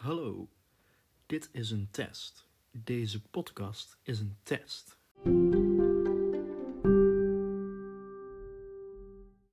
Hallo, dit is een test. Deze podcast is een test.